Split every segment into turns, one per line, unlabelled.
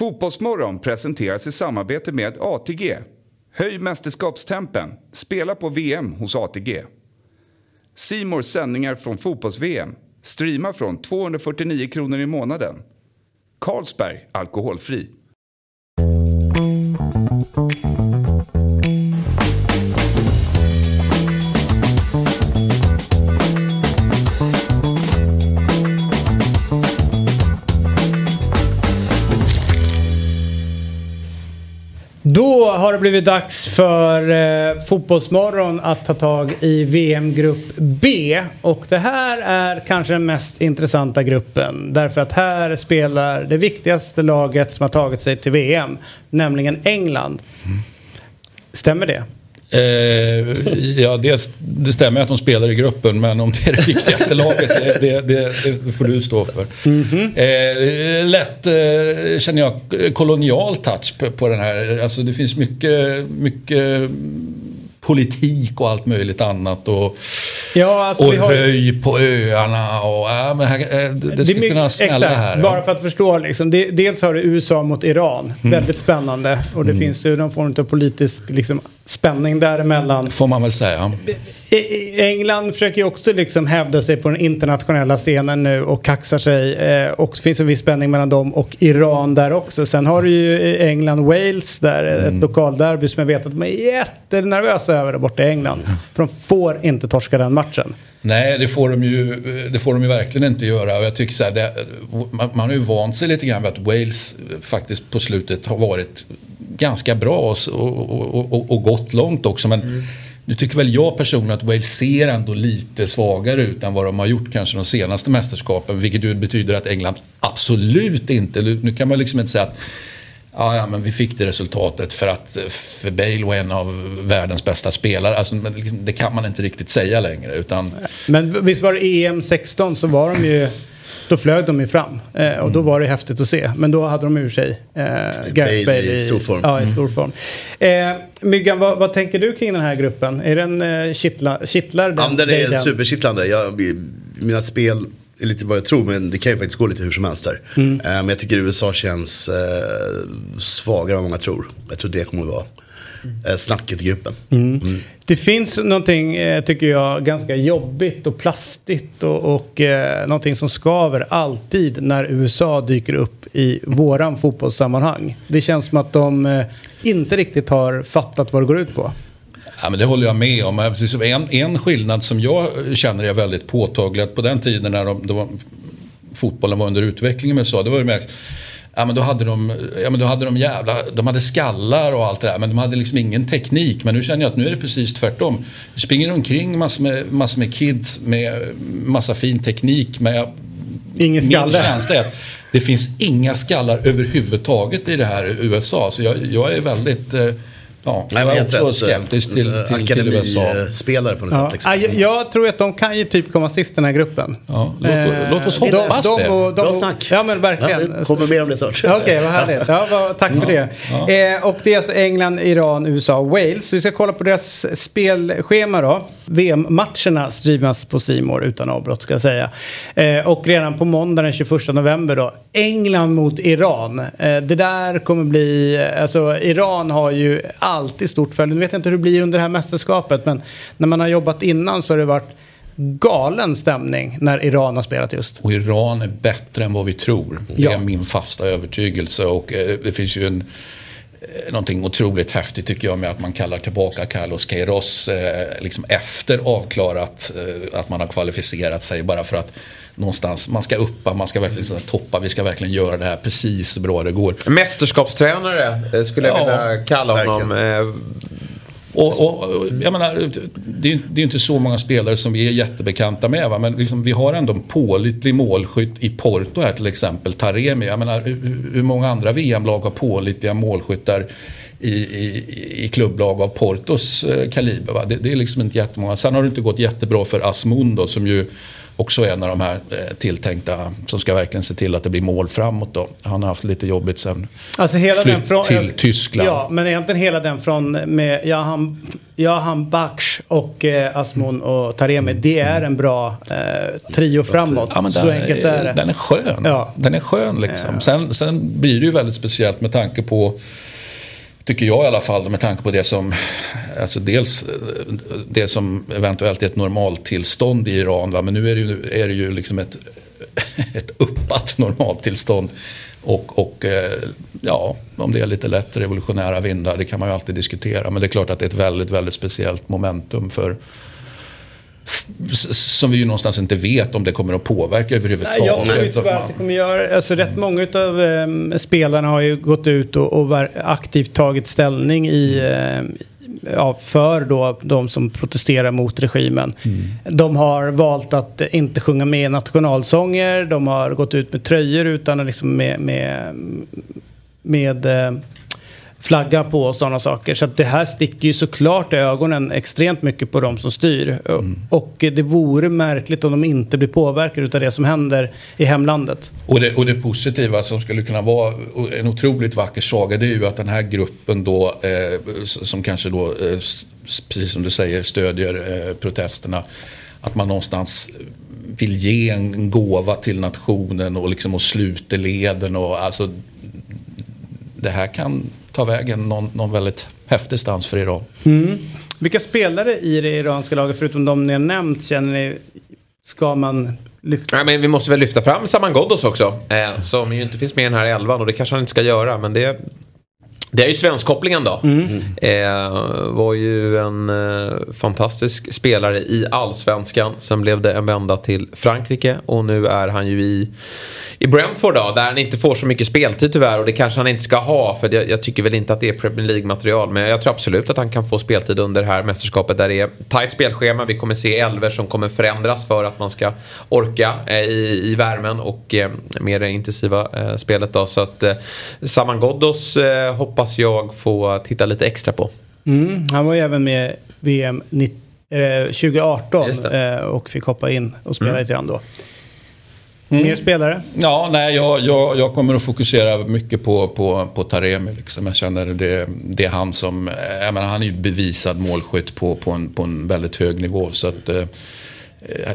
Fotbollsmorgon presenteras i samarbete med ATG. Höj mästerskapstempen. Spela på VM hos ATG. Simors sändningar från fotbolls-VM. Streama från 249 kronor i månaden. Carlsberg Alkoholfri.
Har det blivit dags för eh, Fotbollsmorgon att ta tag i VM-grupp B. Och det här är kanske den mest intressanta gruppen. Därför att här spelar det viktigaste laget som har tagit sig till VM. Nämligen England. Stämmer det?
Eh, ja, det, det stämmer att de spelar i gruppen men om det är det viktigaste laget det, det, det, får du stå för. eh, lätt eh, känner jag kolonial touch på, den här. Alltså det finns mycket, mycket politik och allt möjligt annat. Och,
Ja, alltså
och
har-
höj på öarna och ja, men här, eh, det, det skulle kunna smälla
exakt,
här. ja.
Bara för att förstå. Liksom, det, dels har du USA mot Iran.
Mm.
Väldigt spännande. Och det finns ju någon form av politisk liksom, spänning däremellan.
Får man väl säga.
England försöker ju också liksom hävda sig på den internationella scenen nu och kaxar sig. Eh, och det finns en viss spänning mellan dem och Iran där också. Sen har du ju England-Wales där,
Mm.
ett lokalderby som jag vet att de är jättenervösa över där borta i England. För de får inte torska den matchen.
Nej, det får, de ju, det får de ju verkligen inte göra. Och jag tycker så här, det, man, man har ju vant sig lite grann vid att Wales faktiskt på slutet har varit ganska bra och, och, och, och gått långt också. Men nu tycker väl jag personligen att Wales ser ändå lite svagare ut än vad de har gjort kanske de senaste mästerskapen. Vilket ju betyder att England absolut inte, nu kan man liksom inte säga att Ja, ja, men vi fick det resultatet för att för Bale var en av världens bästa spelare. Alltså, men liksom, det kan man inte riktigt säga längre. Utan,
Men visst var det EM 16 så var de ju... Då flög de ju fram. Eh, och då var det häftigt att se. Men då hade de ur sig eh, Gareth
Bale i stor form.
Ja, i stor form. Eh, Myggan, vad, vad tänker du kring den här gruppen? Är den eh, kittla, kittlar den?
Ja, den är superkittlande. Jag, mina spel är lite vad jag tror men det kan ju faktiskt gå lite hur som helst där.
Mm.
Eh, men jag tycker USA känns eh, svagare än vad många tror. Jag tror det kommer att vara eh, snacket i gruppen.
Mm. Det finns någonting, tycker jag, ganska jobbigt och plastigt och, och någonting som skaver alltid när USA dyker upp i våran fotbollssammanhang. Det känns som att de inte riktigt har fattat vad det går ut på.
Ja, men det håller jag med om. En, en skillnad som jag känner är väldigt påtaglig. Att på den tiden när de, var, fotbollen var under utveckling med USA. Det var det med, ja, men då hade de, ja, men då hade de jävla, de hade skallar och allt det där. Men de hade liksom ingen teknik. Men nu känner jag att nu är det precis tvärtom. Det springer omkring massor med, massor med kids med massa fin teknik. Men jag,
Ingen
min
skalle.
känsla är att det finns inga skallar överhuvudtaget i det här USA. Så jag, jag är väldigt... eh, Ja,
Nej,
jag är också skeptisk till,
Eh,
till, till USA.
Akademispelare på något
Ja.
sätt. Liksom.
Ja, jag, jag tror att de kan ju typ komma sist i den här gruppen.
Ja, låt-
Eh,
låt oss
de-
hoppas
de,
det.
och- de,
Bra
och-
snack.
Ja men verkligen.
Ja, det kommer mer om det snart.
Okej, vad härligt. Ja, vad, tack för det. Eh, och det är alltså England, Iran, USA och Wales. Vi ska kolla på deras spelschema då. VM-matcherna streamas på Simor utan avbrott ska jag säga. Eh, och redan på måndag den 21 november då. England mot Iran. Eh, det där kommer bli... Alltså Iran har ju alltid stort följe. Nu vet jag inte hur det blir under det här mästerskapet. Men när man har jobbat innan så har det varit galen stämning när Iran har spelat just.
Och Iran är bättre än vad vi tror. Det
Ja.
är min fasta övertygelse. Och eh, det finns ju en, eh, någonting otroligt häftigt tycker jag med att man kallar tillbaka Carlos Queiroz eh, liksom efter avklarat eh, att man har kvalificerat sig. Bara för att någonstans, man ska uppa, man ska verkligen här toppa, vi ska verkligen göra det här precis så bra det går.
Mästerskapstränare eh, skulle jag
Ja,
vilja kalla honom. Eh,
och, och, och jag menar, det är ju det är inte så många spelare som vi är jättebekanta med. Va? Men liksom, vi har ändå en pålitlig målskytt i Porto här till exempel. Taremi. Jag menar, hur, hur många andra VM-lag har pålitliga målskyttar i, i, i klubblag av Portos eh, kaliber? Va? Det, det är liksom inte jättemånga. Sen har det inte gått jättebra för Asmundo som ju också en av de här eh, tilltänkta som ska verkligen se till att det blir mål framåt. Då. Han har haft lite jobbigt sen
Alltså hela
flytt
från,
till Tyskland.
Ja, men egentligen hela den från med, ja han Ja, han Baksh och eh, Asmon och Taremi. Det är en bra eh, trio framåt.
Ja, men
så
den,
enkelt är det.
Den är skön.
Ja.
Den är skön liksom. Sen, sen blir det ju väldigt speciellt med tanke på Tycker jag i alla fall med tanke på det som Alltså dels det som eventuellt är ett normaltillstånd i Iran. Va? Men nu är det ju, är det ju liksom ett, ett uppat normaltillstånd. Och, och eh, ja, om det är lite lätt revolutionära vindar, det kan man ju alltid diskutera. Men det är klart att det är ett väldigt, väldigt speciellt momentum för som vi ju någonstans inte vet om det kommer att påverka överhuvudtaget.
Nej, jag tror tyvärr att det kommer göra, alltså rätt många av eh, spelarna har ju gått ut och, och aktivt tagit ställning i, eh, ja, för då de som protesterar mot regimen. Mm. De har valt att inte sjunga med nationalsånger, de har gått ut med tröjor utan liksom med, med, med eh, flagga på och sådana saker. Så att det här sticker ju såklart i ögonen extremt mycket på de som styr. Mm. Och det vore märkligt om de inte blir påverkade av det som händer i hemlandet.
Och det, och det positiva som skulle kunna vara en otroligt vacker saga det är ju att den här gruppen då eh, som kanske då eh, precis som du säger stödjer eh, protesterna att man någonstans vill ge en gåva till nationen och liksom och sluter leden och alltså det här kan ta vägen någon, någon väldigt häftig stans för Iran.
Mm. Vilka spelare i det iranska laget, förutom de ni har nämnt, känner ni ska man lyfta?
Nej, men vi måste väl lyfta fram Saman Ghoddos också. Eh, som ju inte finns med i den här elvan och det kanske han inte ska göra. Men det, det är ju svenskkopplingen då. Mm. Eh, var ju en eh, fantastisk spelare i allsvenskan. Sen blev det en vända till Frankrike och nu är han ju i i Brentford då, där han inte får så mycket speltid tyvärr och det kanske han inte ska ha för jag, jag tycker väl inte att det är Premier League-material men jag tror absolut att han kan få speltid under det här mästerskapet där det är tajt spelschema. Vi kommer se elver som kommer förändras för att man ska orka eh, i, i värmen och eh, med det intensiva eh, spelet då. Så att eh, Saman Ghoddos eh, hoppas jag få titta lite extra på.
Mm, han var ju även med VM 2018 eh, och fick hoppa in och spela mm. lite grann då. Mm. Mer spelare?
Ja, nej, jag, jag, jag, kommer att fokusera mycket på, på, på Taremi. Liksom. Jag känner det, det är han som, jag menar, han är ju bevisad målskytt på, på, en, på en väldigt hög nivå. Så att, eh,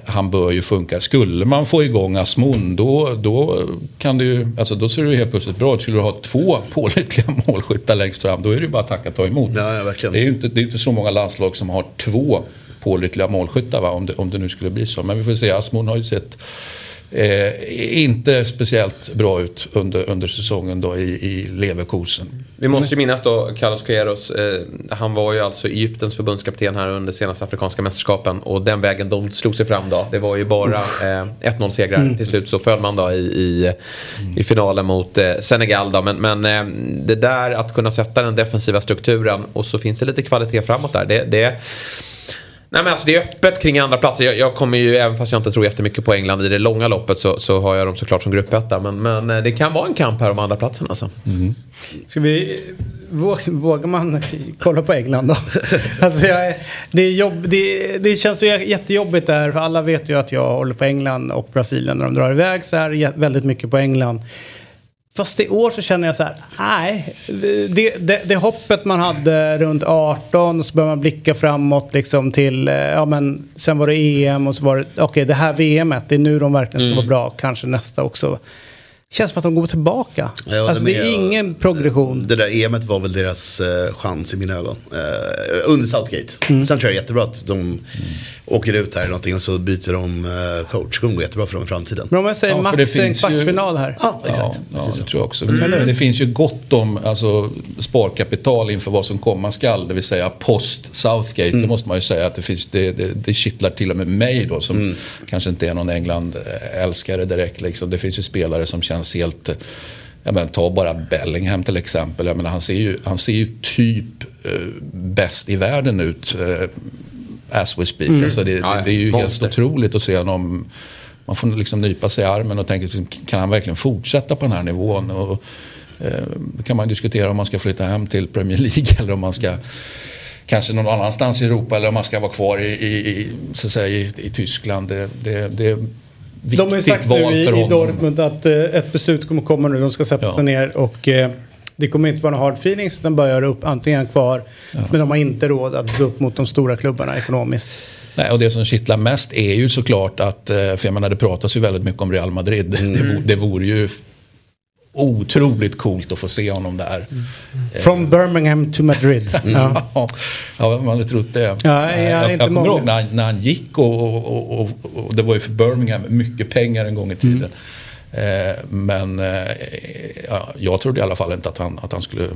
han bör ju funka. Skulle man få igång Asmon då, då, kan det ju, alltså då ser det ju helt plötsligt bra ut. Skulle du ha två pålitliga målskyttar längst fram då är det ju bara att tacka ta emot.
Ja, ja,
det är ju inte, det är inte så många landslag som har två pålitliga målskyttar va? Om, det, om det nu skulle bli så. Men vi får se, Asmon har ju sett eh, inte speciellt bra ut under, under säsongen då i, i Leverkusen.
Vi måste ju minnas då Carlos Queiroz. Eh, han var ju alltså Egyptens förbundskapten här under senaste afrikanska mästerskapen. Och den vägen de slog sig fram då. Det var ju bara eh, 1-0 segrar. Mm. Till slut så föll man då i, i, i finalen mot eh, Senegal. Då. Men, men eh, det där att kunna sätta den defensiva strukturen och så finns det lite kvalitet framåt där. Det, det Nej men alltså det är öppet kring andra platser. Jag, jag, kommer ju, även fast jag inte tror jättemycket på England i det långa loppet så, så har jag dem såklart som gruppetta. Men, men eh, det kan vara en kamp här om andra platsen alltså. Mm.
Ska vi, vågar man kolla på England då? alltså jag, det, är jobb, det, det känns ju jättejobbigt där. För alla vet ju att jag håller på England och Brasilien när de drar iväg så här väldigt mycket på England. Fast i år så känner jag så här, nej. Det, det, det, hoppet man hade runt 18 så börjar man blicka framåt liksom till, eh, ja men sen var det EM och så var det, okej okay, det här VMet, det är nu de verkligen ska mm. vara bra, kanske nästa också känns som att de går tillbaka. Ja, alltså, det är ingen progression.
Det där EMet var väl deras uh, chans i mina ögon. Uh, under Southgate. Mm. Sen tror jag jättebra att de mm. åker ut här eller någonting och så byter de uh, coach. Det kommer gå jättebra för dem i framtiden.
Men om jag säger ja, max en kvartsfinal
ju...
här.
Ja, exakt.
Ja, ja, det tror jag också. Mm. Men det finns ju gott om alltså, sparkapital inför vad som komma skall. Det vill säga post Southgate. Mm. Det måste man ju säga att det, finns, det, det, det kittlar till och med mig då som mm. kanske inte är någon England-älskare direkt. Liksom. Det finns ju spelare som känns känns helt... Jag menar, ta bara Bellingham till exempel. Jag menar, han, ser ju, han ser ju typ eh, bäst i världen ut. Eh, as we speak. Mm. Alltså det, det, det, är ju helt otroligt att se honom. Man får liksom nypa sig i armen och tänka, liksom, kan han verkligen fortsätta på den här nivån? Och, eh, kan man diskutera om man ska flytta hem till Premier League eller om man ska kanske någon annanstans i Europa eller om man ska vara kvar i, i, så att säga, i, i Tyskland. Det, det, det,
viktigt val för honom. De har ju sagt nu i, i Dortmund att eh, ett beslut kommer komma nu. De ska sätta ja. sig ner och eh, Det kommer inte vara några hard feelings utan bara göra upp antingen kvar. Men de har inte råd att gå upp mot de stora klubbarna ekonomiskt.
Nej, och det som kittlar mest är ju såklart att, eh, för jag menar det pratas ju väldigt mycket om Real Madrid. Det, vo- det vore ju otroligt coolt att få se honom där.
From Birmingham to Madrid. Ja.
Man hade trott det.
Ja, jag är
jag, jag kommer ihåg när han, när han gick och, och, och, och det var ju för Birmingham mycket pengar en gång i tiden.
Mm.
Eh, men eh, ja, jag trodde i alla fall inte att han, att han skulle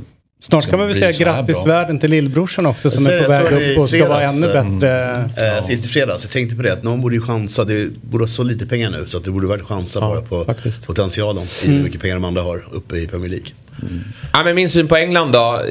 Snart kan man väl säga grattis världen till lillbrorsan också som är på väg upp och ska vara ännu
eh,
bättre.
Eh, Sist i fredags, jag tänkte på det att någon borde ju chansa, det borde vara så lite pengar nu så att det borde varit chansa bara på
faktiskt.
potentialen i hur mycket pengar de andra har uppe i Premier League.
Ja, men min syn på England då.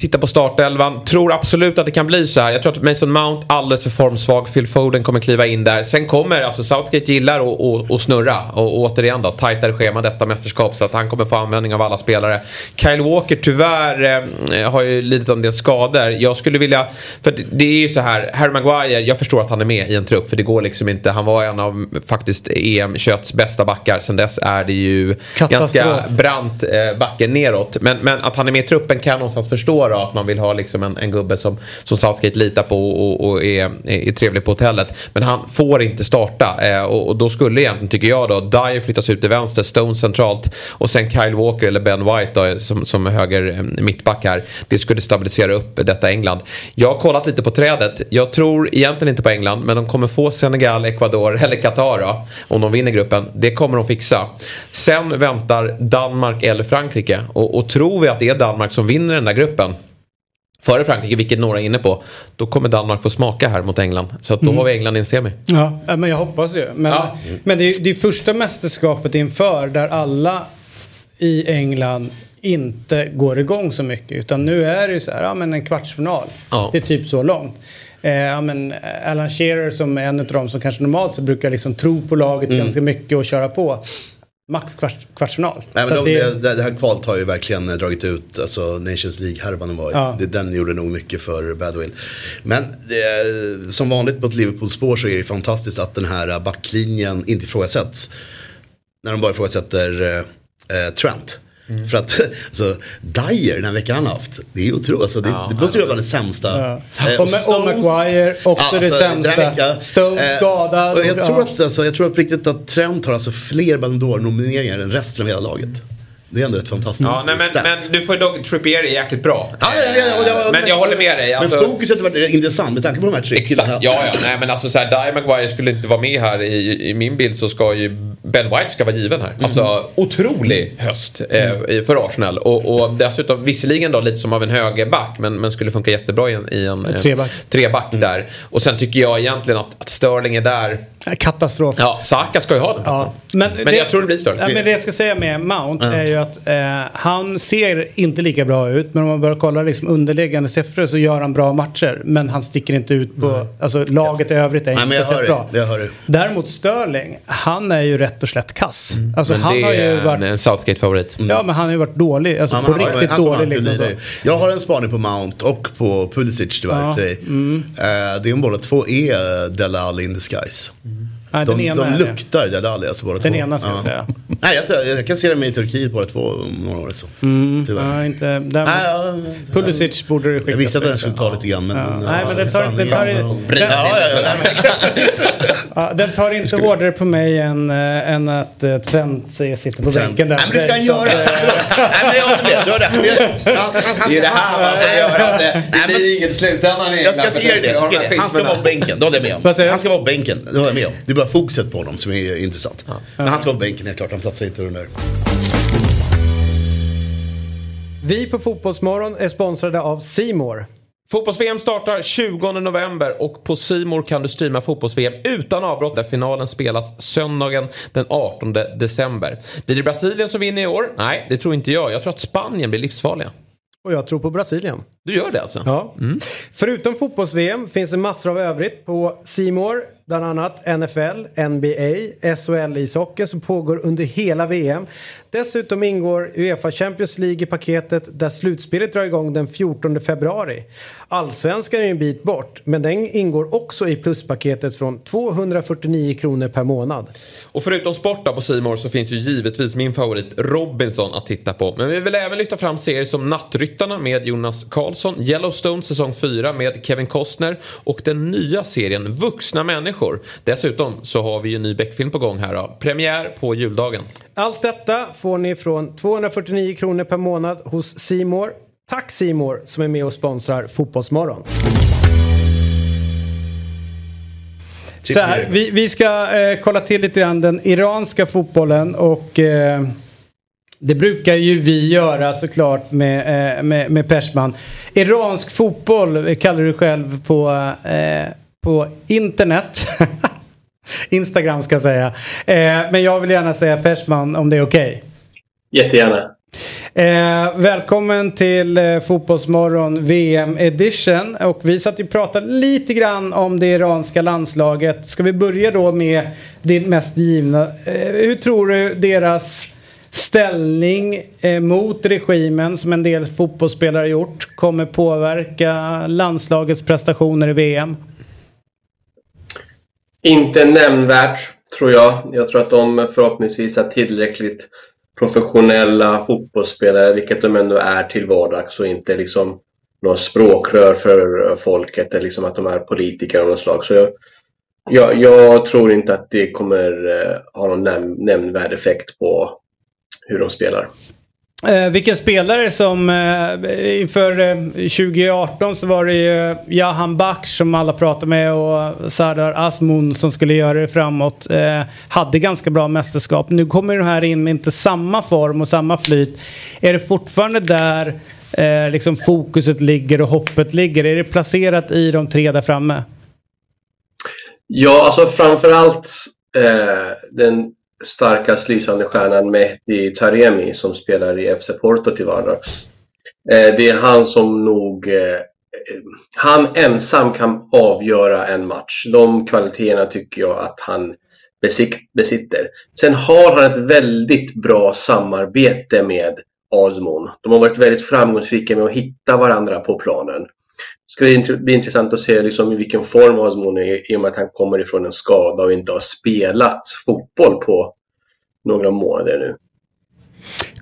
Titta på startelvan. Tror absolut att det kan bli så här. Jag tror att Mason Mount alldeles för formsvag. Phil Foden kommer kliva in där. Sen kommer, alltså Southgate gillar att, att, att snurra. Och, och återigen då, tajtare schema detta mästerskap. Så att han kommer få användning av alla spelare. Kyle Walker tyvärr eh, har ju lidit av en del skador. Jag skulle vilja, för det, är ju så här. Harry Maguire, jag förstår att han är med i en trupp. För det går liksom inte. Han var en av faktiskt EM kötts bästa backar. Sen dess är det ju
Katastrof.
ganska brant eh, backe neråt. Men, men att han är med i truppen kan jag någonstans förstå då, att man vill ha liksom en, en gubbe som, som Southgate litar på och, och är, är, är trevlig på hotellet. Men han får inte starta eh, och, och då skulle egentligen, tycker jag då, Dyer flyttas ut till vänster, Stone centralt och sen Kyle Walker eller Ben White då, som, som höger eh, mittback här. Det skulle stabilisera upp detta England. Jag har kollat lite på trädet. Jag tror egentligen inte på England men de kommer få Senegal, Ecuador eller Qatar då, om de vinner gruppen. Det kommer de fixa. Sen väntar Danmark eller Frankrike och, och tror vi att det är Danmark som vinner den där gruppen före Frankrike, vilket några är inne på, då kommer Danmark få smaka här mot England. Så att då har vi England i en semi.
Ja, men jag hoppas ju. Men,
Ja.
men det är det är första mästerskapet inför där alla i England inte går igång så mycket. Utan nu är det ju så här, ja men en kvartsfinal.
Ja.
Det är typ så långt. Eh, ja, men Alan Shearer som är en av dem som kanske normalt sett brukar liksom tro på laget ganska mycket och köra på. Max kvarts, kvartsfinal.
Nej, men de,
det,
det, det här kvalet har ju verkligen eh, dragit ut, alltså Nations League-härvan var
Ja.
det, Den gjorde nog mycket för Badwin. Men eh, som vanligt på ett Liverpool-spår så är det fantastiskt att den här eh, backlinjen inte ifrågasätts. När de bara ifrågasätter eh, Trent.
Mm.
För att alltså, Dyer, den här veckan han har haft, det är ju otroligt. Alltså, det,
Ja,
det måste ju vara den sämsta.
Ja.
Eh,
Och Ma- och Maguire, också det
den
sämsta.
här veckan,
Stones
eh,
skadad.
och jag,
Ja.
tror att, alltså, jag tror att på riktigt att Trent har alltså fler Ballon d'Or-nomineringar än resten av hela laget. Det är ändå ett fantastiskt
Ja, nej, men, men du får dock, Trippier är jäkligt bra.
Ja, ja, ja, ja, ja,
men jag håller med dig. Alltså,
men fokuset har varit intressant med tanke på de här tre.
Exakt, ja ja. Nej men alltså såhär, Dyer Maguire skulle inte vara med här. I, I min bild så ska ju Ben White ska vara given här. Alltså otrolig höst eh, i- för Arsenal. Och, och dessutom visserligen då lite som av en högerback men, men skulle funka jättebra i en, i en eh,
treback.
treback där. Och sen tycker jag egentligen att, att Sterling är där.
Katastrof.
Ja, Saka ska ju ha den.
Ja, men,
Men jag tror det blir Sterling.
Ja, men det jag ska säga med Mount är ju att eh, han ser inte lika bra ut. Men om man börjar kolla liksom underliggande siffror så gör han bra matcher. Men han sticker inte ut på, alltså laget i övrigt är
Nej,
inte
men jag hör
speciellt
det.
bra.
Jag hör det.
Däremot Sterling, han är ju rätt och slätt kass. Alltså
Men
han
det
har ju
är
varit,
en, Southgate-favorit.
ja men han har ju varit dålig. Alltså
Ja,
på
han-
riktigt
han
dålig.
alltid
Liksom,
det. Jag har en spaning på Mount och på Pulisic tyvärr
Ja,
till dig. Eh, det är båda två är Dele Alli in disguise.
Nej, den
De,
ena
de
det.
luktar Dele Alli alltså båda
Den
två.
ena ska jag säga.
Nej, jag, jag kan se dem i Turkiet båda två om några år. Så. Tyvärr.
Ja, inte,
Nej,
där,
ja,
Pulisic borde det skickas
jag visste att den skulle ta lite grann men...
Ja.
ja,
Nej men den tar, den, tar, den,
Ja, ja, ja, nej, men-
ja, den tar inte hårdare på mig än, äh, än att uh, Trent eh, sitter på
Trent.
bänken där.
Nej men det ska han göra! Förlåt. Nej men jag håller med, du har rätt. Han- han- han-
Det är det här man ska göra. Det, blir inget i slutändan
Jag ska, dig det. Han ska vara på bänken, det håller jag med om. Han ska vara på bänken, det håller jag med om. Det är bara fokuset på honom som är intressant. Men han ska vara på bänken helt klart, han platsar inte under.
Vi på Fotbollsmorgon är sponsrade av Simor.
Fotbolls-VM startar 20 november och på Simor kan du streama fotbolls-VM utan avbrott där finalen spelas söndagen den 18 december. Blir det Brasilien som vinner i år? Nej, det tror inte jag. Jag tror att Spanien blir livsfarliga.
Och jag tror på Brasilien.
Du gör det alltså?
Ja. Förutom fotbolls-VM finns det massor av övrigt på Simor. bland annat NFL, NBA, SHL-ishockey som pågår under hela VM. Dessutom ingår Uefa Champions League i paketet där slutspelet drar igång den 14 februari. Allsvenskan är en bit bort men den ingår också i pluspaketet från 249 kronor per månad.
Och förutom sport på Simor så finns ju givetvis min favorit Robinson att titta på. Men vi vill även lyfta fram serier som Nattryttarna med Jonas Karlsson, Yellowstone säsong 4 med Kevin Costner och den nya serien Vuxna människor. Dessutom så har vi ju en ny Beck-film på gång här då. Premiär på juldagen.
Allt detta får ni från 249 kronor per månad hos Simor. Tack Simor som är med och sponsrar Fotbollsmorgon.
Så här, vi, vi ska eh, kolla till lite grann den iranska fotbollen och eh, det brukar ju vi göra såklart med, eh, med, med Persman. Iransk fotboll kallar du själv på, eh, på internet. Instagram ska jag säga. Eh, men jag vill gärna säga Persman om det är okej. Okay.
Jättegärna.
Eh, välkommen till eh, Fotbollsmorgon VM edition. Och vi satt ju och pratade lite grann om det iranska landslaget. Ska vi börja då med det mest givna. Eh, hur tror du deras ställning eh, mot regimen som en del fotbollsspelare gjort kommer påverka landslagets prestationer i VM?
Inte nämnvärt tror jag. Jag tror att de förhoppningsvis är tillräckligt professionella fotbollsspelare, vilket de ändå är till vardags och inte liksom några språkrör för folket eller liksom att de är politiker av något slag. Så jag, jag, jag tror inte att det kommer eh, ha någon näm nämnvärd effekt på hur de spelar.
Eh, vilken spelare som eh, inför eh, 2018 så var det ju Jahan Baksh som alla pratade med och Sardar Asmun som skulle göra det framåt. Eh, hade ganska bra mästerskap. Nu kommer de här in med inte samma form och samma flyt. Är det fortfarande där eh, liksom fokuset ligger och hoppet ligger? Är det placerat i de tre där framme?
Ja, alltså framförallt eh, den starkast lysande stjärnan Mehdi Taremi som spelar i FC Porto till vardags. Eh, det är han som nog... Eh, han ensam kan avgöra en match. De kvaliteterna tycker jag att han besitter. Sen har han ett väldigt bra samarbete med Asmon. De har varit väldigt framgångsrika med att hitta varandra på planen. Det ska bli intressant att se liksom i vilken form Osmon är i och med att han kommer ifrån en skada och inte har spelat fotboll på några månader nu.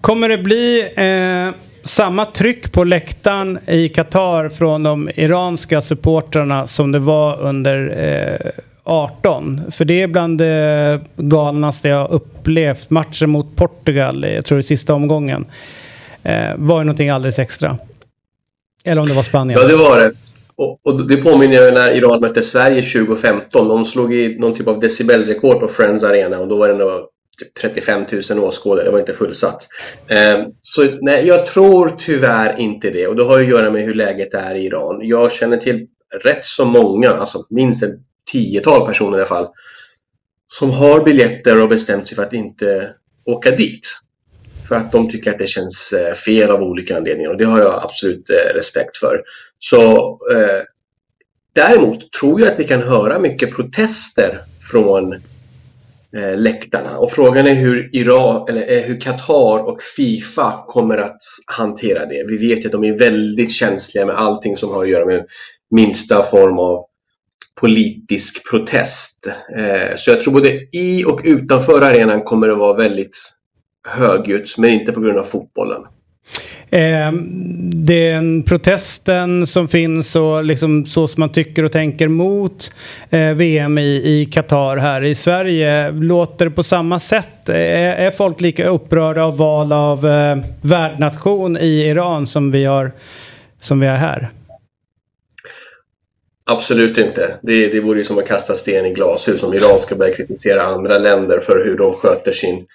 Kommer det bli eh, samma tryck på läktaren i Qatar från de iranska supportrarna som det var under eh, 18? För det är bland det galnaste jag upplevt. Matchen mot Portugal, jag tror i sista omgången, eh, var ju någonting alldeles extra. Eller om det var Spanien.
Ja, det var det. Och, och det påminner jag när Iran mötte Sverige 2015. De slog i någon typ av decibelrekord på Friends Arena och då var det nog 35 000 åskådare. Det var inte fullsatt. Eh, så nej, jag tror tyvärr inte det. Och det har att göra med hur läget är i Iran. Jag känner till rätt så många, alltså minst ett tiotal personer i alla fall, som har biljetter och bestämt sig för att inte åka dit. För att de tycker att det känns eh, fel av olika anledningar och det har jag absolut eh, respekt för. Så eh, Däremot tror jag att vi kan höra mycket protester från eh, läktarna. Och frågan är hur Iran, eller eh, hur Qatar och Fifa kommer att hantera det. Vi vet att de är väldigt känsliga med allting som har att göra med minsta form av politisk protest. Eh, så jag tror både i och utanför arenan kommer det vara väldigt högljutt, men inte på grund av fotbollen.
Eh, den protesten som finns och liksom så som man tycker och tänker mot eh, VM i, Qatar här i Sverige. Låter det på samma sätt? Är, är folk lika upprörda av val av eh, värdnation i Iran som vi, har, som vi är här?
Absolut inte. Det, det vore ju som att kasta sten i glashus om Iran ska börja kritisera andra länder för hur de sköter sin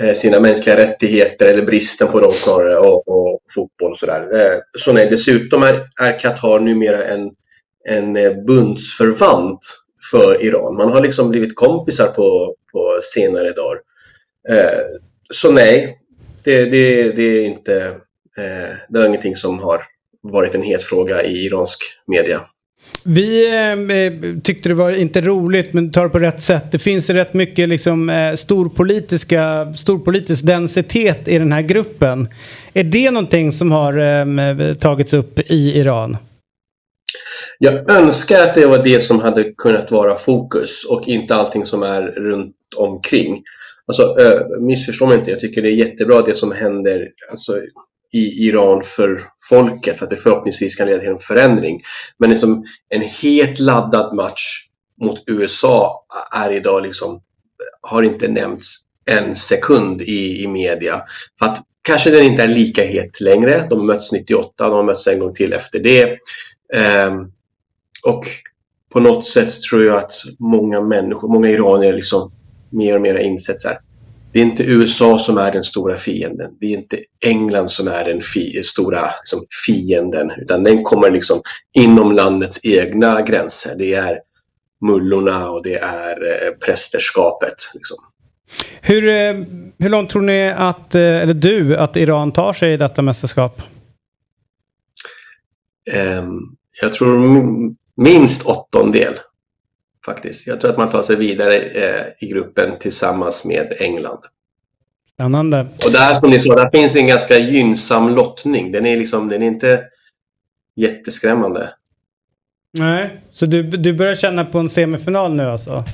Eh, sina mänskliga rättigheter eller bristen på dem snarare och, och fotboll och sådär. Eh, så nej, dessutom är, är Qatar numera en, en eh, bundsförvant för Iran. Man har liksom blivit kompisar på, på senare dagar. Så nej, det, det, det är inte det är ingenting som har varit en het fråga i iransk media.
Vi eh, eh, tyckte det var inte roligt men tar det på rätt sätt. Det finns rätt mycket liksom, eh, storpolitiska, storpolitisk densitet i den här gruppen. Är det någonting som har eh, eh, tagits upp i Iran?
Jag önskar att det var det som hade kunnat vara fokus och inte allting som är runt omkring. Alltså, eh, missförstå mig inte, jag tycker det är jättebra det som händer alltså, i Iran för folket för att det förhoppningsvis kan leda till en förändring. Men liksom en helt laddad match mot USA är idag liksom, har inte nämnts en sekund i, i media. För att kanske den inte är lika het längre. De har mötts 98, de har mötts en gång till efter det. Um, och på något sätt tror jag att många människor, många iranier liksom mer och mer har insett så här. Det är inte USA som är den stora fienden. Det är inte England som är den fi stora liksom, fienden. Utan den kommer liksom inom landets egna gränser. Det är mullorna och det är eh, prästerskapet. Liksom.
Hur, eh, hur långt tror ni att, eh, eller du, att Iran tar sig i detta mästerskap?
Um, jag tror minst åttondel faktiskt. Jag tror att man tar sig vidare eh, i gruppen tillsammans med England.
Spännande.
Och där som ni såg, där finns en ganska gynnsam lottning. Den är liksom, den är inte jätteskrämmande.
Nej, så du, du börjar känna på en semifinal nu alltså?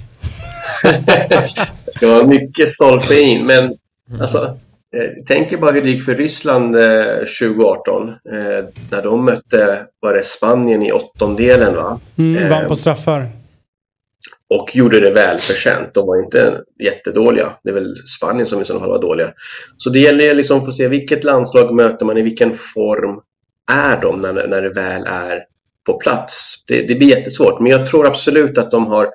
det ska vara mycket stolpe in, men alltså Eh, tänk er bara hur det gick för Ryssland 2018 eh, eh, när de mötte var det Spanien i åttondelen. Va?
Mm, vann på straffar.
Och gjorde det välförtjänt. De var inte jättedåliga. Det är väl Spanien som i så fall var dåliga. Så det gäller liksom att få se vilket landslag möter man, i vilken form är de när, när det väl är på plats. Det, det blir jättesvårt, men jag tror absolut att de har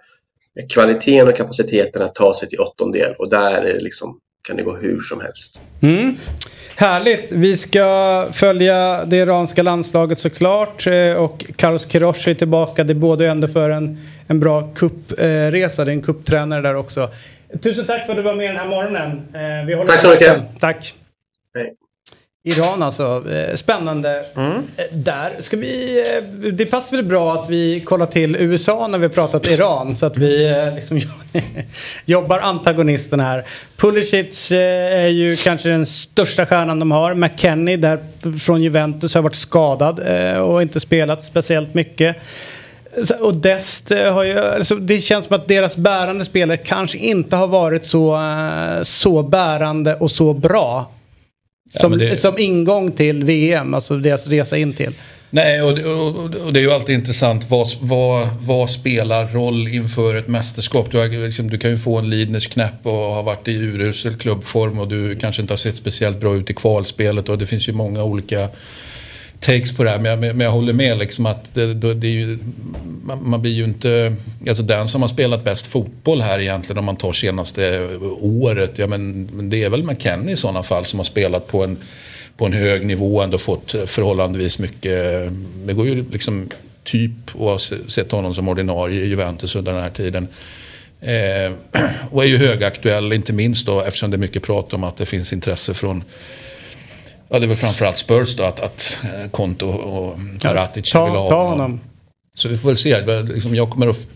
kvaliteten och kapaciteten att ta sig till åttondel och där är det liksom kan det gå hur som helst.
Mm. Härligt! Vi ska följa det iranska landslaget såklart. Eh, och Carlos Queiroz är tillbaka. Det båda ändå för en, en bra kuppresa. Det är en kupptränare där också. Tusen tack för att du var med den här morgonen. Eh, vi håller
tack så mycket.
Tack.
Hej.
Iran alltså. Eh, spännande. Mm. Eh, där ska vi... Eh, det passar väl bra att vi kollar till USA när vi pratat Iran. Så att vi liksom jobbar antagonisten här. Pulisic är ju kanske den största stjärnan de har. McKennie där från Juventus har varit skadad och inte spelat speciellt mycket. Och Dest har ju, alltså det känns som att deras bärande spelare kanske inte har varit så, så bärande och så bra som, ja, det... som ingång till VM, alltså deras resa in till.
Nej, och, och, och, det är ju alltid intressant. Vad, vad, vad spelar roll inför ett mästerskap? Du, har, liksom, du kan ju få en Lidners knäpp och ha varit i urusel klubbform och du kanske inte har sett speciellt bra ut i kvalspelet. Och det finns ju många olika takes på det här. Men jag, men jag håller med liksom att det, det är ju, man, man, blir ju inte... Alltså den som har spelat bäst fotboll här egentligen om man tar senaste året. Ja men det är väl McKennie i sådana fall som har spelat på en, på en hög nivå och ändå fått förhållandevis mycket. Det går ju liksom typ att ha sett honom som ordinarie i Juventus under den här tiden. Eh, och är ju högaktuell, inte minst då eftersom det är mycket prat om att det finns intresse från Ja, det var framförallt Spurs då, att, att eh, Konto och Karatic
ja, vill ha ta honom.
Så vi får väl se. Liksom, jag kommer att,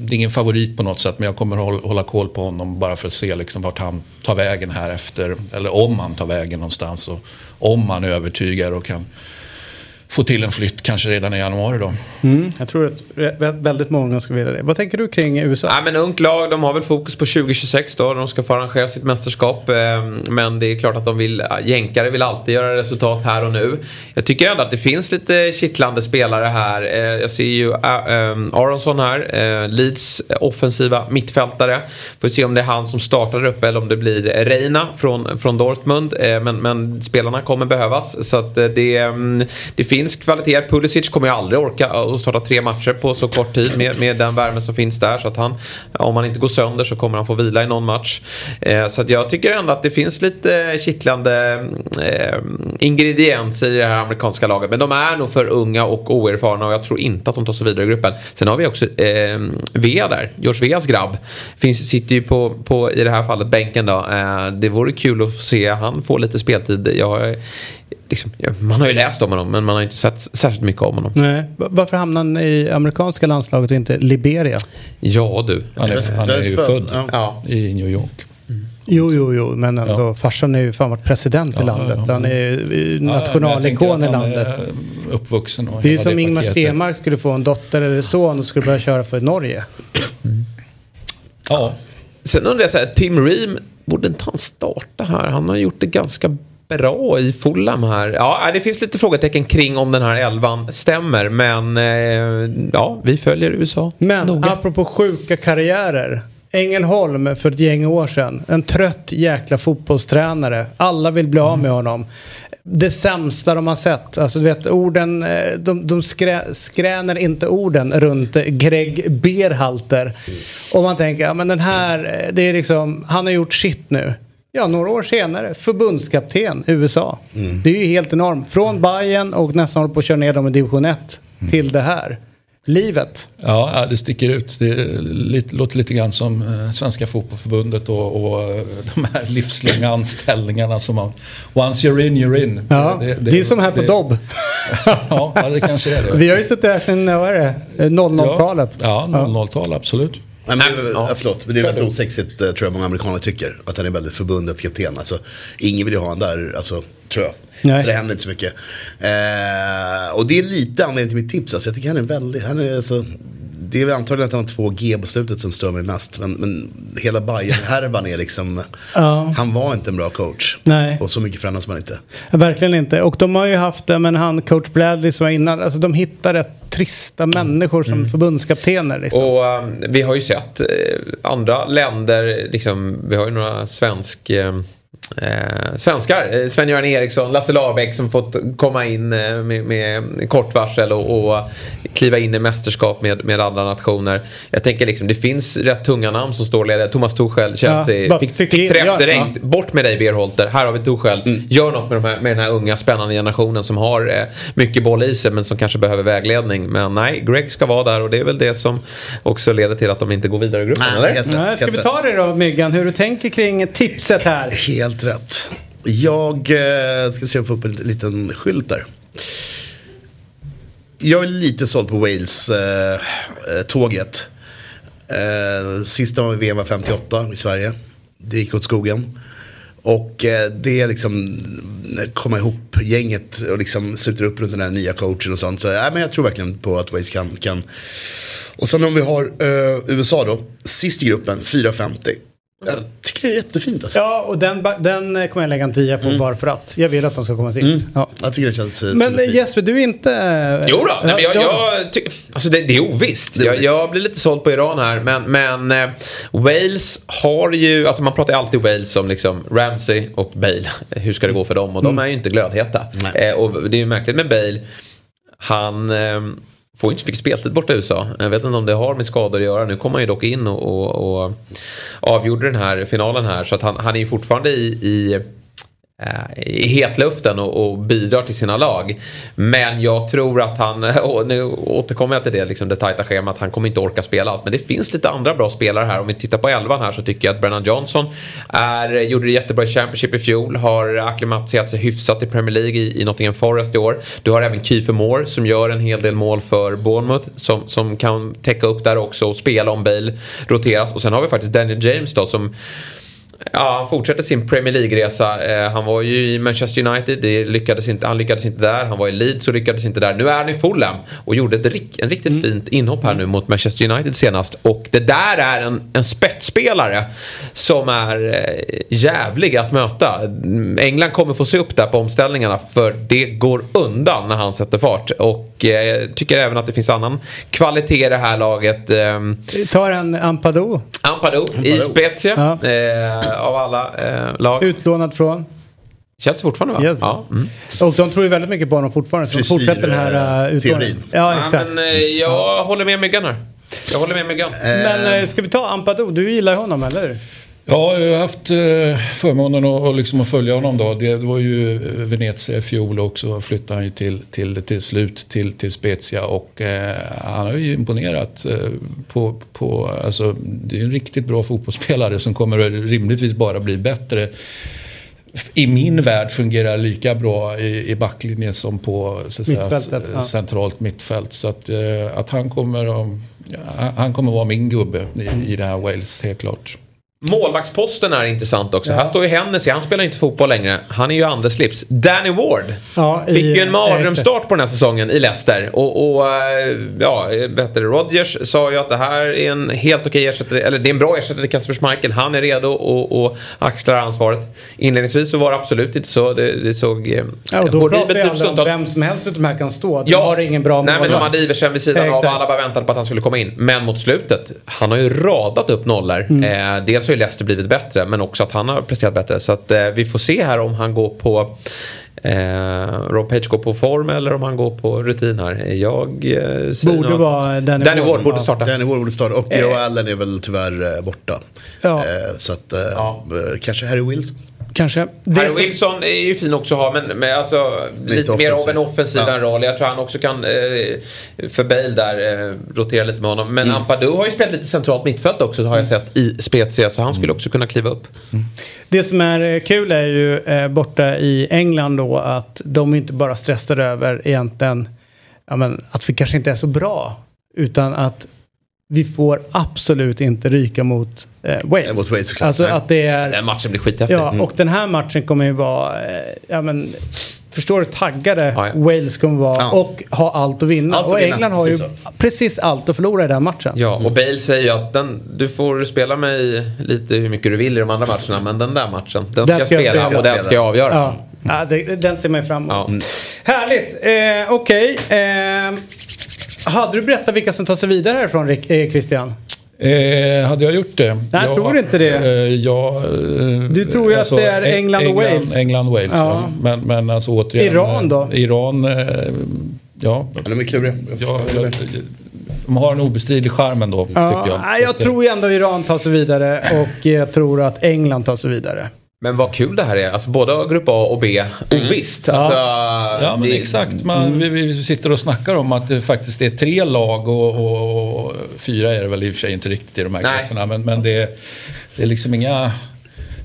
det är ingen favorit på något sätt, men jag kommer att hålla koll på honom bara för att se liksom vart han tar vägen här efter. Eller om han tar vägen någonstans och om han övertygar och kan få till en flytt kanske redan i januari då.
Mm, jag tror att väldigt många skulle vilja det. Vad tänker du kring USA?
Ja, men ungt lag, de har väl fokus på 2026 då. De ska få arrangera sitt mästerskap. Eh, men det är klart att de vill, jänkare vill alltid göra resultat här och nu. Jag tycker ändå att det finns lite kittlande spelare här. Eh, jag ser ju eh, Aronsson här, Leeds offensiva mittfältare. Får se om det är han som startar upp eller om det blir Reina från, från Dortmund. Men, men spelarna kommer behövas. Så att det, mm, det finns finns kvaliteter. Pulisic kommer ju aldrig orka att starta tre matcher på så kort tid med, med den värme som finns där. Så att han, om han inte går sönder så kommer han få vila i någon match. Eh, så att jag tycker ändå att det finns lite kittlande eh, ingredienser i det här amerikanska laget. Men de är nog för unga och oerfarna och jag tror inte att de tar sig vidare i gruppen. Sen har vi också eh, Vea där, George Veas grabb. Finns, sitter ju på, på, i det här fallet, bänken då. Eh, det vore kul att se han få lite speltid. Jag liksom, ja, man har ju läst om honom men man har inte sett särskilt mycket om honom.
Nej. Va- Varför hamnade han i amerikanska landslaget och inte Liberia?
Ja du.
Han är, han är ju
Född, ja.
I New York.
Jo, jo, jo, men ändå.
Ja.
Farsan är ju fan varit president i
Ja,
landet.
ja,
Han är nationalikon i landet.
är Uppvuxen och
Det är ju som Ingmar
paketet.
Stenmark skulle få en dotter eller son och skulle börja köra för Norge.
Ja,
Sen undrar jag så här, Tim Ream, borde inte han starta här? Han har gjort det ganska bra i Fulham här. Ja, det finns lite frågetecken kring om den här elvan stämmer. Men eh, ja, vi följer USA
Men
noga.
apropå sjuka karriärer. Ängelholm för ett gäng år sedan. En trött jäkla fotbollstränare. Alla vill bli av med honom. Det sämsta de har sett. Alltså du vet orden, eh, de, de skrä, skräner inte orden runt Greg Berhalter. Och man tänker, ja men den här, eh, det är liksom, han har gjort shit nu. Ja, några år senare, förbundskapten USA. Det är ju helt enormt. Från Bayern och nästan håller på att köra ner dem i division 1 till det här. Livet.
ja, ja, det sticker ut. Det lite, låter lite grann som eh, Svenska Fotbollförbundet och, och eh, de här livslånga anställningarna som man... Once you're in, you're in.
Ja, det, är som här på
det-
Dobb.
Ja, ja, det kanske är det.
Vi har ju suttit här sedan, vad är det, 00-talet.
Ja, 00-tal, absolut.
Nej, men, det är-
Ja.
förlåt, men det är väldigt osexigt eh, tror jag många amerikaner tycker. Att han är väldigt förbundets kapten. Alltså, ingen vill ju ha han där, alltså, tror jag.
Nej.
Det händer inte så mycket. Eh, och det är lite anledningen till mitt tips. Alltså, jag tycker han är väldigt, han är alltså, det är väl antagligen att han har två G på slutet som stör mig mest. Men, men hela Bayern-härvan är liksom,
Ja.
han var inte en bra coach.
Nej.
Och så mycket förändras man inte.
Verkligen inte. Och de har ju haft, men han coach Bradley som var innan, alltså de hittar rätt trista människor som förbundskaptener. Liksom.
Och um, vi har ju sett eh, andra länder, liksom, vi har ju några svensk... Eh, Eh, svenskar, eh, Sven-Göran Eriksson, Lasse Lagerbäck som fått komma in eh, med, med kort varsel och, och kliva in i mästerskap med, med andra nationer. Jag tänker liksom, det finns rätt tunga namn som står ledare. Thomas Tuchel, Chelsea,
bara
fick,
fick
fick träff
ja,
direkt.
ja.
Bort med dig Berholter, här har vi Tuchel.
Mm.
Gör något med, de här, med den här unga spännande generationen som har eh, mycket boll i sig men som kanske behöver vägledning. Men nej, Greg ska vara där och det är väl det som också leder till att de inte går vidare i gruppen,
Nej,
eller?
helt rätt,
Nej, ska vi ta det då Myggan, hur du tänker kring tipset här?
Helt rätt. Jag eh, ska se om jag får upp en liten skylt där. Jag är lite såld på Wales-tåget. Eh, eh, eh sista VM var 58 i Sverige. Det gick åt skogen. Och eh, det är liksom eh, komma ihop gänget och liksom sluta upp runt den här nya coachen och sånt. Så äh, men jag tror verkligen på att Wales kan. kan. Och sen om vi har eh, USA då. Sist i gruppen, 4,50. Jag tycker det är jättefint alltså.
Ja, och den, den eh, kommer jag lägga en tia på bara för att. Jag vill att de ska komma sist. Ja.
Jag tycker det känns eh,
Men eh. Jesper, du är inte...
Jo då, nej, men jag,
ja,
jag ty- alltså det, det är ovisst.
Det är
jag,
ovisst.
jag blir lite såld på Iran här. Men, men eh, Wales har ju, alltså man pratar ju alltid Wales om liksom Ramsey och Bale. Hur ska det gå för dem? Och de är ju inte glödheta.
Nej.
Eh, och det är ju märkligt med Bale. Han eh, får inte så mycket speltid borta i USA. Jag vet inte om det har med skador att göra. Nu kom han ju dock in och, och, och avgjorde den här finalen här. Så att han, han är ju fortfarande i, i Eh, i hetluften och, och bidrar till sina lag. Men jag tror att han, och nu återkommer jag till det, liksom det tajta schemat, han kommer inte orka spela allt. Men det finns lite andra bra spelare här. Om vi tittar på elvan här så tycker jag att Brennan Johnson är, gjorde det jättebra i Championship i fjol, har acklimatiserat sig hyfsat i Premier League i, i Nottingham Forest i år. Du har även Kiefer Moore som gör en hel del mål för Bournemouth som, som kan täcka upp där också och spela om Bale roteras. Och sen har vi faktiskt Daniel James då som Ja, han fortsätter sin Premier League-resa. Eh, han var ju i Manchester United, det lyckades inte, han lyckades inte där. Han var i Leeds och lyckades inte där. Nu är han i Fulham och gjorde ett, en riktigt fint inhopp här nu mot Manchester United senast. Och det där är en, en spetsspelare som är eh, jävlig att möta. England kommer få se upp där på omställningarna för det går undan när han sätter fart. Och eh, jag tycker även att det finns annan kvalitet i det här laget. Ehm,
Vi tar en Ampadu.
Ampadu i Spezia
Ja.
Eh, av alla eh, lag.
Utlånad från.
Chelsea fortfarande va?
Yes.
Ja. Mm.
Och de tror ju väldigt mycket på honom fortfarande. Så de fortsätter den här uh, utlåningen.
teorin.
Ja,
Ja,
exakt.
men eh, jag håller med Myggan här. Jag håller med Myggan.
Men eh, ska vi ta Ampadu? Du gillar honom, eller?
Ja, jag har haft eh, förmånen att, liksom att följa honom då. Det, var ju eh, Venezia i fjol och så flyttade han ju till, till, till slut till, till Spezia och eh, han har ju imponerat eh, på, på, alltså det är en riktigt bra fotbollsspelare som kommer rimligtvis bara bli bättre. i min värld fungerar lika bra i, i backlinjen som på så säga,
ja.
centralt mittfält. Så att, att han kommer han kommer vara min gubbe i, i det här Wales, helt klart.
Målvaktsposten är intressant också. Här står ju Hennessy, han spelar inte fotboll längre. Han är ju andra slips. Danny Ward
Ja, i-
fick ju en mardrömsstart på den här säsongen i Leicester. Och, och eh, ja, vet du, Rodgers sa ju att det här är en helt okej ersättare, eller det är en bra ersättare till Kasper Schmeichel. Han är redo och, och axlar ansvaret. Inledningsvis så var det absolut inte så. Det, det såg eh,
Ja, och då
horribelt ut stundtals.
vem som helst de här kan stå. Du
Ja,
har ingen bra
Nej men de
målvakt.
hade Iversen vid sidan av
Exakt.
alla bara väntade på att han skulle komma in. Men mot slutet, han har ju radat upp nollor.
Mm.
Eh, dels har ju Leicester blivit bättre men också att han har presterat bättre. Så att eh, vi får se här om han går på eh, Rob Page går på form eller om han går på rutin här. Jag eh, säger
Borde vara Danny
Danny
Ward.
Borde starta.
Danny Ward borde starta och Joe Allen är väl tyvärr eh, borta.
Ja.
Eh, så att, eh,
Ja.
eh, kanske Harry Wills.
Kanske. Det
Harry Wilson är ju fin också att ha men, men alltså, lite, mer av en offensiv
Ja.
roll. Jag tror han också kan eh, för Bale där eh, rotera lite med honom. Men
Mm.
Ampadu har ju spelat lite centralt mittfält också har jag sett i Spezia så han skulle också kunna kliva upp.
Det som är eh, kul är ju eh, borta i England då att de inte bara stressar över egentligen ja, men, att vi kanske inte är så bra. Utan att vi får absolut inte ryka mot eh, Wales.
Ja, mot Wales, såklart.
alltså att det är...
Den matchen blir skithäftig.
Ja, och den här matchen kommer ju vara, eh, ja men, förstår du taggade
Ja, ja.
Wales kommer vara
Ja.
och ha allt att vinna.
Allt att
och
vinna,
England har ju
precis
precis allt att förlora i den matchen.
Ja, och Bale säger ju att den, du får spela mig lite hur mycket du vill i de andra matcherna men den där matchen, den ska jag
ska jag
spela och den ska jag avgöra.
Ja, ja det, den ser man ju fram emot.
Ja.
Härligt, eh, okej. Eh, hade du berättat vilka som tar sig vidare härifrån eh, Christian?
Eh, hade jag gjort det?
Nej, jag tror inte det.
Eh, ja, eh,
Du tror ju att det är
Eng-
England och Wales.
England och Wales,
Ja.
ja. Men, men alltså återigen.
Iran då?
eh, Iran, eh, ja.
De är kluriga. Jag
jag, de har en obestridlig charm ändå,
Ja,
tycker jag.
nej, jag tror ju ändå Iran tar sig vidare och jag tror att England tar sig vidare.
Men vad kul det här är, alltså både grupp A och B, ovisst. Alltså,
Ja men
det-
exakt, Man, vi, vi sitter och snackar om att det faktiskt är tre lag och, och, och fyra är det väl i och för sig inte riktigt i de här
Nej.
grupperna. Men, men det, det är liksom inga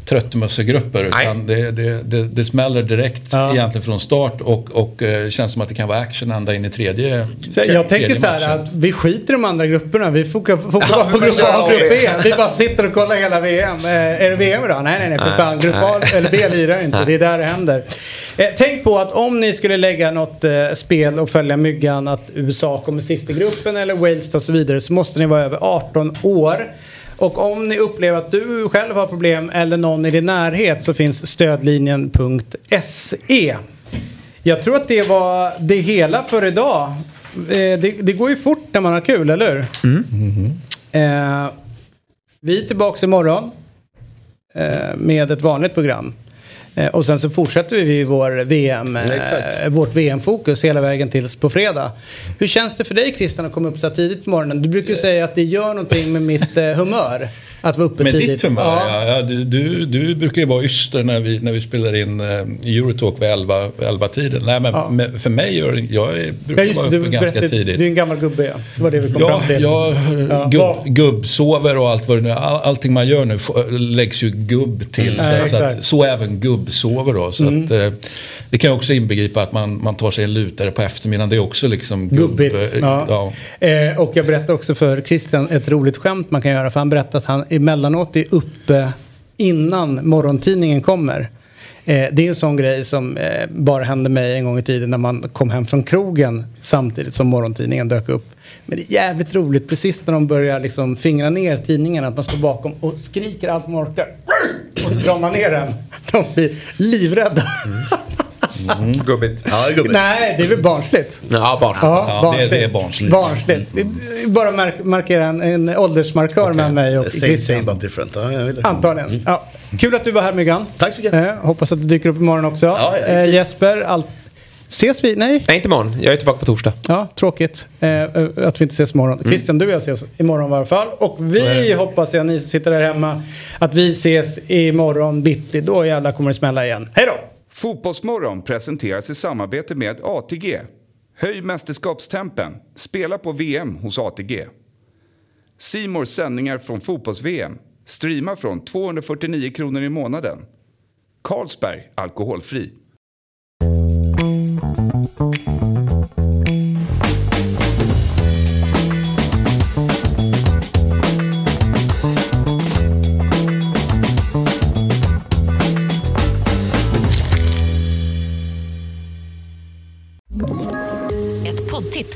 tröttmössegrupper utan det, det, det, det smäller direkt
Ja.
egentligen från start och, och eh, känns som att det kan vara action ända in i tredje
Så jag tänker så här
matchen.
att vi skiter i de andra grupperna. Vi fokar
Ja,
på
vi
grupp A och grupp B. Vi bara sitter och kollar hela VM. Eh, är det VM idag? Nej, nej, nej. För
Nej,
fan. Grupp A eller B lirar inte. Det är där det händer. Eh, tänk på att om ni skulle lägga något spel och följa myggan att USA kommer sist i gruppen eller Wales och så vidare så måste ni vara över 18 år. Och om ni upplever att du själv har problem eller någon i din närhet så finns stödlinjen.se. Jag tror att det var det hela för idag. Eh, det, det går ju fort när man har kul, eller hur? Eh, vi är tillbaka imorgon eh, med ett vanligt program. Eh, och sen så fortsätter vi vår VM,
exakt.
eh, vårt VM-fokus hela vägen tills på fredag. Hur känns det för dig Christian att komma upp så här tidigt på morgonen? Du brukar ju säga att det gör någonting med mitt eh, humör. Att vara uppe
Med
tidigt.
ditt humör,
Ja.
ja. ja du, du, du brukar ju vara yster när vi, när vi spelar in eh, Eurotalk vid 11, 11 tiden. Nej, men
Ja.
med, för mig gör jag är,
Ja,
brukar
just
vara uppe
du,
ganska
berättade-
tidigt.
Du är en gammal gubbe, ja. Det var det vi kom
Ja,
fram till.
jag
Ja,
gubb, gubbsover och allt vad det nu. All, Allting man gör nu läggs ju gubb till.
Ja,
så, så.
Mm.
att, så även gubbsover då. Så att, eh, det kan också inbegripa att man, man tar sig en lutare på eftermiddagen. Det är också liksom gubb,
Gubbigt.
eh,
Ja.
ja.
Eh, och jag berättar också för Christian ett roligt skämt man kan göra. För han berättar att han emellanåt är uppe innan morgontidningen kommer. Eh, det är en sån grej som eh, bara hände mig en gång i tiden när man kom hem från krogen samtidigt som morgontidningen dök upp. Men det är jävligt roligt precis när de börjar liksom fingra ner tidningen att man står bakom och skriker allt man orkar. Och så drar man ner den. De blir livrädda.
Gubbigt.
Ja, gubbigt.
Nej, det är väl barnsligt.
Ja, barn.
Ja, det- det är barnsligt.
Barnsligt. Är Bara mark- markera en, en åldersmarkör mellan mig och
Same, same
Christian.
but different. Ja.
Antagligen. Ja. Kul att du var här Myggan.
Tack så mycket.
Eh, hoppas att du dyker upp imorgon också.
Ja,
eh. Jesper, allt... ses vi? Nej?
Nej, inte imorgon. Jag är tillbaka på torsdag.
Ja, tråkigt eh, eh, att vi inte ses imorgon. Christian, du och jag ses imorgon i alla fall. Och vi hoppas jag, ni som sitter där hemma, att vi ses imorgon bitti. Då jävlar kommer det smälla igen. Hej då!
Fotbollsmorgon presenteras i samarbete med ATG. Höj mästerskapstempen. Spela på VM hos ATG. Simors sändningar från fotbolls-VM. Streama från 249 kronor i månaden. Carlsberg Alkoholfri.